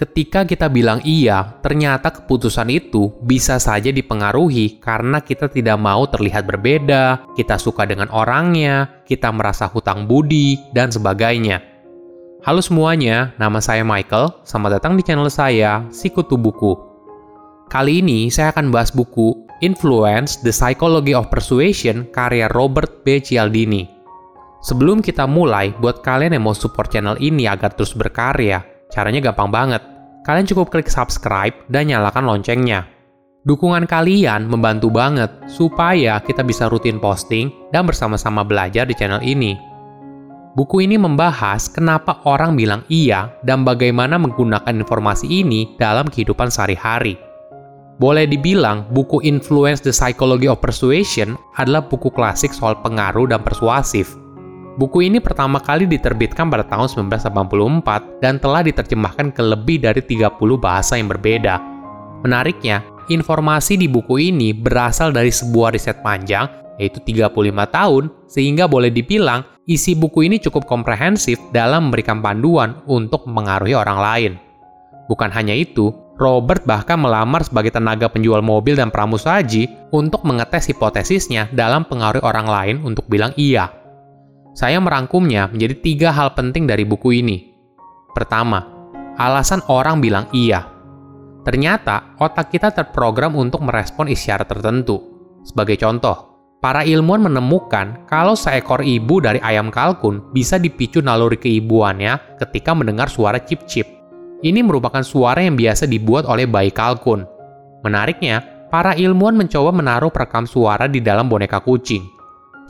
Ketika kita bilang iya, ternyata keputusan itu bisa saja dipengaruhi karena kita tidak mau terlihat berbeda, kita suka dengan orangnya, kita merasa hutang budi, dan sebagainya. Halo semuanya, nama saya Michael. Selamat datang di channel saya, Sikutu Buku. Kali ini saya akan bahas buku Influence: The Psychology of Persuasion karya Robert B. Cialdini. Sebelum kita mulai, buat kalian yang mau support channel ini agar terus berkarya, caranya gampang banget. Kalian cukup klik subscribe dan nyalakan loncengnya. Dukungan kalian membantu banget supaya kita bisa rutin posting dan bersama-sama belajar di channel ini. Buku ini membahas kenapa orang bilang iya dan bagaimana menggunakan informasi ini dalam kehidupan sehari-hari. Boleh dibilang, buku Influence the Psychology of Persuasion adalah buku klasik soal pengaruh dan persuasif. Buku ini pertama kali diterbitkan pada tahun 1984 dan telah diterjemahkan ke lebih dari 30 bahasa yang berbeda. Menariknya, informasi di buku ini berasal dari sebuah riset panjang, yaitu 35 tahun, sehingga boleh dibilang isi buku ini cukup komprehensif dalam memberikan panduan untuk mempengaruhi orang lain. Bukan hanya itu, Robert bahkan melamar sebagai tenaga penjual mobil dan pramusaji untuk mengetes hipotesisnya dalam pengaruh orang lain untuk bilang iya. Saya merangkumnya menjadi tiga hal penting dari buku ini. Pertama, alasan orang bilang iya. Ternyata otak kita terprogram untuk merespon isyarat tertentu. Sebagai contoh, Para ilmuwan menemukan kalau seekor ibu dari ayam kalkun bisa dipicu naluri keibuannya ketika mendengar suara cip-cip. Ini merupakan suara yang biasa dibuat oleh bayi kalkun. Menariknya, para ilmuwan mencoba menaruh perekam suara di dalam boneka kucing.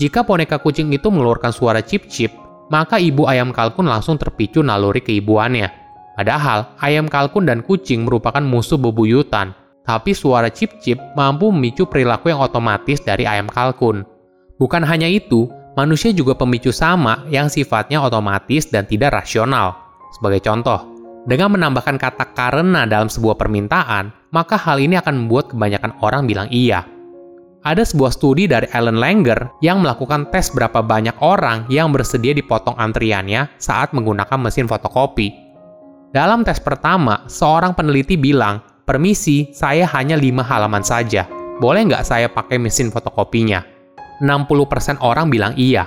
Jika boneka kucing itu mengeluarkan suara cip-cip, maka ibu ayam kalkun langsung terpicu naluri keibuannya. Padahal, ayam kalkun dan kucing merupakan musuh bebuyutan, tapi suara cip-cip mampu memicu perilaku yang otomatis dari ayam kalkun. Bukan hanya itu, manusia juga pemicu sama yang sifatnya otomatis dan tidak rasional. Sebagai contoh, dengan menambahkan kata karena dalam sebuah permintaan, maka hal ini akan membuat kebanyakan orang bilang iya. Ada sebuah studi dari Alan Langer yang melakukan tes berapa banyak orang yang bersedia dipotong antriannya saat menggunakan mesin fotokopi. Dalam tes pertama, seorang peneliti bilang Permisi, saya hanya 5 halaman saja. Boleh nggak saya pakai mesin fotokopinya? 60% orang bilang iya.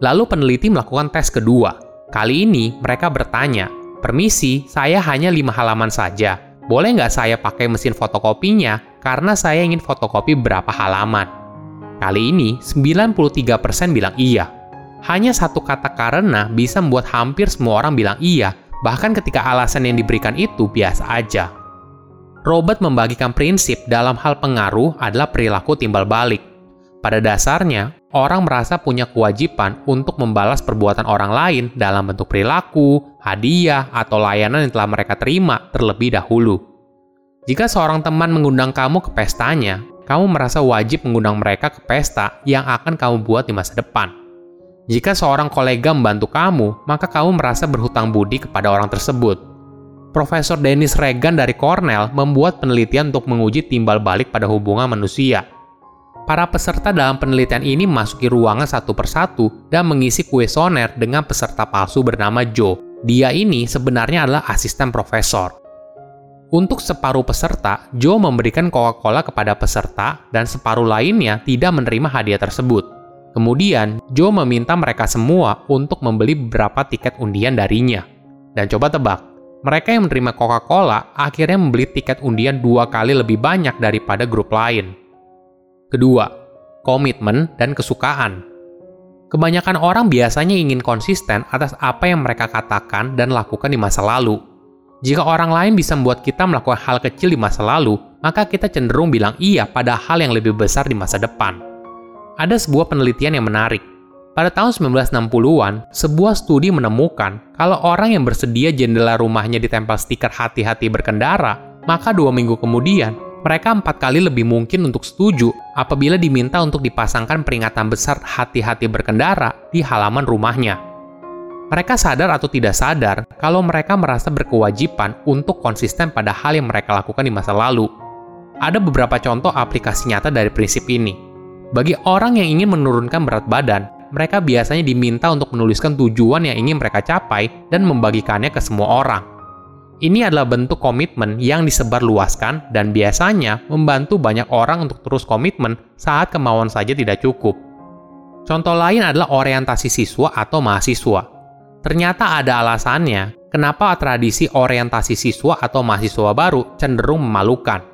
Lalu peneliti melakukan tes kedua. Kali ini mereka bertanya, Permisi, saya hanya 5 halaman saja. Boleh nggak saya pakai mesin fotokopinya karena saya ingin fotokopi berapa halaman? Kali ini, 93% bilang iya. Hanya satu kata karena bisa membuat hampir semua orang bilang iya, bahkan ketika alasan yang diberikan itu biasa aja. Robert membagikan prinsip dalam hal pengaruh adalah perilaku timbal balik. Pada dasarnya, orang merasa punya kewajiban untuk membalas perbuatan orang lain dalam bentuk perilaku, hadiah, atau layanan yang telah mereka terima terlebih dahulu. Jika seorang teman mengundang kamu ke pestanya, kamu merasa wajib mengundang mereka ke pesta yang akan kamu buat di masa depan. Jika seorang kolega membantu kamu, maka kamu merasa berhutang budi kepada orang tersebut. Profesor Dennis Regan dari Cornell membuat penelitian untuk menguji timbal balik pada hubungan manusia. Para peserta dalam penelitian ini memasuki ruangan satu persatu dan mengisi kuesioner dengan peserta palsu bernama Joe. Dia ini sebenarnya adalah asisten profesor. Untuk separuh peserta, Joe memberikan Coca-Cola kepada peserta dan separuh lainnya tidak menerima hadiah tersebut. Kemudian, Joe meminta mereka semua untuk membeli beberapa tiket undian darinya. Dan coba tebak, mereka yang menerima Coca-Cola akhirnya membeli tiket undian dua kali lebih banyak daripada grup lain. Kedua, komitmen dan kesukaan. Kebanyakan orang biasanya ingin konsisten atas apa yang mereka katakan dan lakukan di masa lalu. Jika orang lain bisa membuat kita melakukan hal kecil di masa lalu, maka kita cenderung bilang iya pada hal yang lebih besar di masa depan. Ada sebuah penelitian yang menarik. Pada tahun 1960-an, sebuah studi menemukan kalau orang yang bersedia jendela rumahnya ditempel stiker hati-hati berkendara, maka dua minggu kemudian, mereka empat kali lebih mungkin untuk setuju apabila diminta untuk dipasangkan peringatan besar hati-hati berkendara di halaman rumahnya. Mereka sadar atau tidak sadar kalau mereka merasa berkewajiban untuk konsisten pada hal yang mereka lakukan di masa lalu. Ada beberapa contoh aplikasi nyata dari prinsip ini. Bagi orang yang ingin menurunkan berat badan, mereka biasanya diminta untuk menuliskan tujuan yang ingin mereka capai dan membagikannya ke semua orang. Ini adalah bentuk komitmen yang disebarluaskan dan biasanya membantu banyak orang untuk terus komitmen saat kemauan saja tidak cukup. Contoh lain adalah orientasi siswa atau mahasiswa. Ternyata ada alasannya kenapa tradisi orientasi siswa atau mahasiswa baru cenderung memalukan.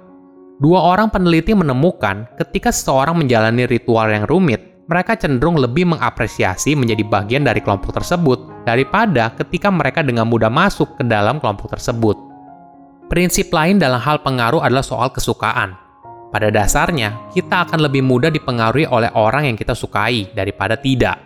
Dua orang peneliti menemukan ketika seseorang menjalani ritual yang rumit, mereka cenderung lebih mengapresiasi menjadi bagian dari kelompok tersebut daripada ketika mereka dengan mudah masuk ke dalam kelompok tersebut. Prinsip lain dalam hal pengaruh adalah soal kesukaan. Pada dasarnya, kita akan lebih mudah dipengaruhi oleh orang yang kita sukai daripada tidak.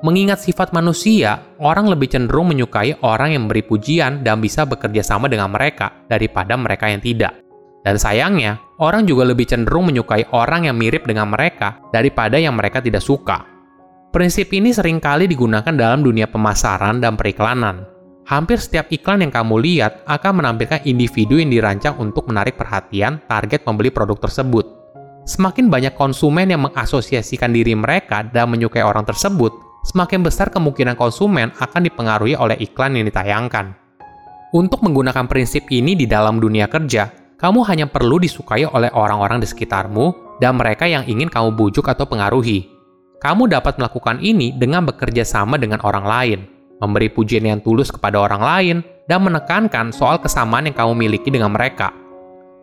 Mengingat sifat manusia, orang lebih cenderung menyukai orang yang memberi pujian dan bisa bekerja sama dengan mereka daripada mereka yang tidak. Dan sayangnya, orang juga lebih cenderung menyukai orang yang mirip dengan mereka daripada yang mereka tidak suka. Prinsip ini sering kali digunakan dalam dunia pemasaran dan periklanan. Hampir setiap iklan yang kamu lihat akan menampilkan individu yang dirancang untuk menarik perhatian target pembeli produk tersebut. Semakin banyak konsumen yang mengasosiasikan diri mereka dan menyukai orang tersebut, semakin besar kemungkinan konsumen akan dipengaruhi oleh iklan yang ditayangkan. Untuk menggunakan prinsip ini di dalam dunia kerja, kamu hanya perlu disukai oleh orang-orang di sekitarmu dan mereka yang ingin kamu bujuk atau pengaruhi. Kamu dapat melakukan ini dengan bekerja sama dengan orang lain, memberi pujian yang tulus kepada orang lain, dan menekankan soal kesamaan yang kamu miliki dengan mereka.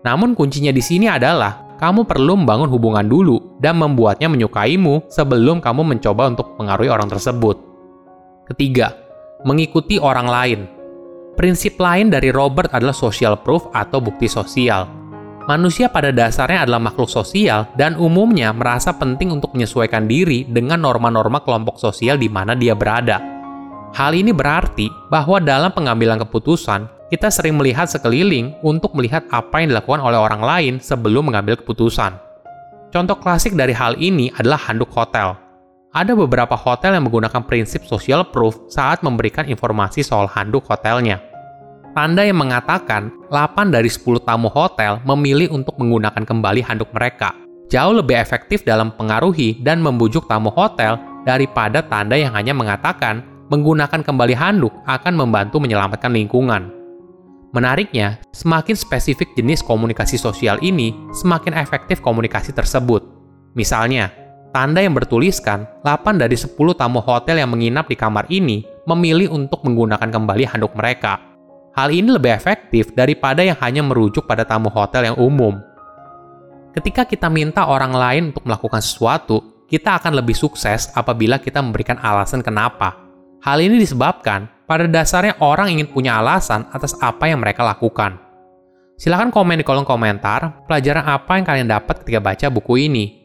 Namun kuncinya di sini adalah kamu perlu membangun hubungan dulu dan membuatnya menyukaimu sebelum kamu mencoba untuk mengaruhi orang tersebut. Ketiga, mengikuti orang lain. Prinsip lain dari Robert adalah social proof atau bukti sosial. Manusia pada dasarnya adalah makhluk sosial dan umumnya merasa penting untuk menyesuaikan diri dengan norma-norma kelompok sosial di mana dia berada. Hal ini berarti bahwa dalam pengambilan keputusan, kita sering melihat sekeliling untuk melihat apa yang dilakukan oleh orang lain sebelum mengambil keputusan. Contoh klasik dari hal ini adalah handuk hotel. Ada beberapa hotel yang menggunakan prinsip social proof saat memberikan informasi soal handuk hotelnya. Tanda yang mengatakan 8 dari 10 tamu hotel memilih untuk menggunakan kembali handuk mereka. Jauh lebih efektif dalam pengaruhi dan membujuk tamu hotel daripada tanda yang hanya mengatakan menggunakan kembali handuk akan membantu menyelamatkan lingkungan. Menariknya, semakin spesifik jenis komunikasi sosial ini, semakin efektif komunikasi tersebut. Misalnya, tanda yang bertuliskan 8 dari 10 tamu hotel yang menginap di kamar ini memilih untuk menggunakan kembali handuk mereka. Hal ini lebih efektif daripada yang hanya merujuk pada tamu hotel yang umum. Ketika kita minta orang lain untuk melakukan sesuatu, kita akan lebih sukses apabila kita memberikan alasan kenapa. Hal ini disebabkan pada dasarnya orang ingin punya alasan atas apa yang mereka lakukan. Silahkan komen di kolom komentar pelajaran apa yang kalian dapat ketika baca buku ini.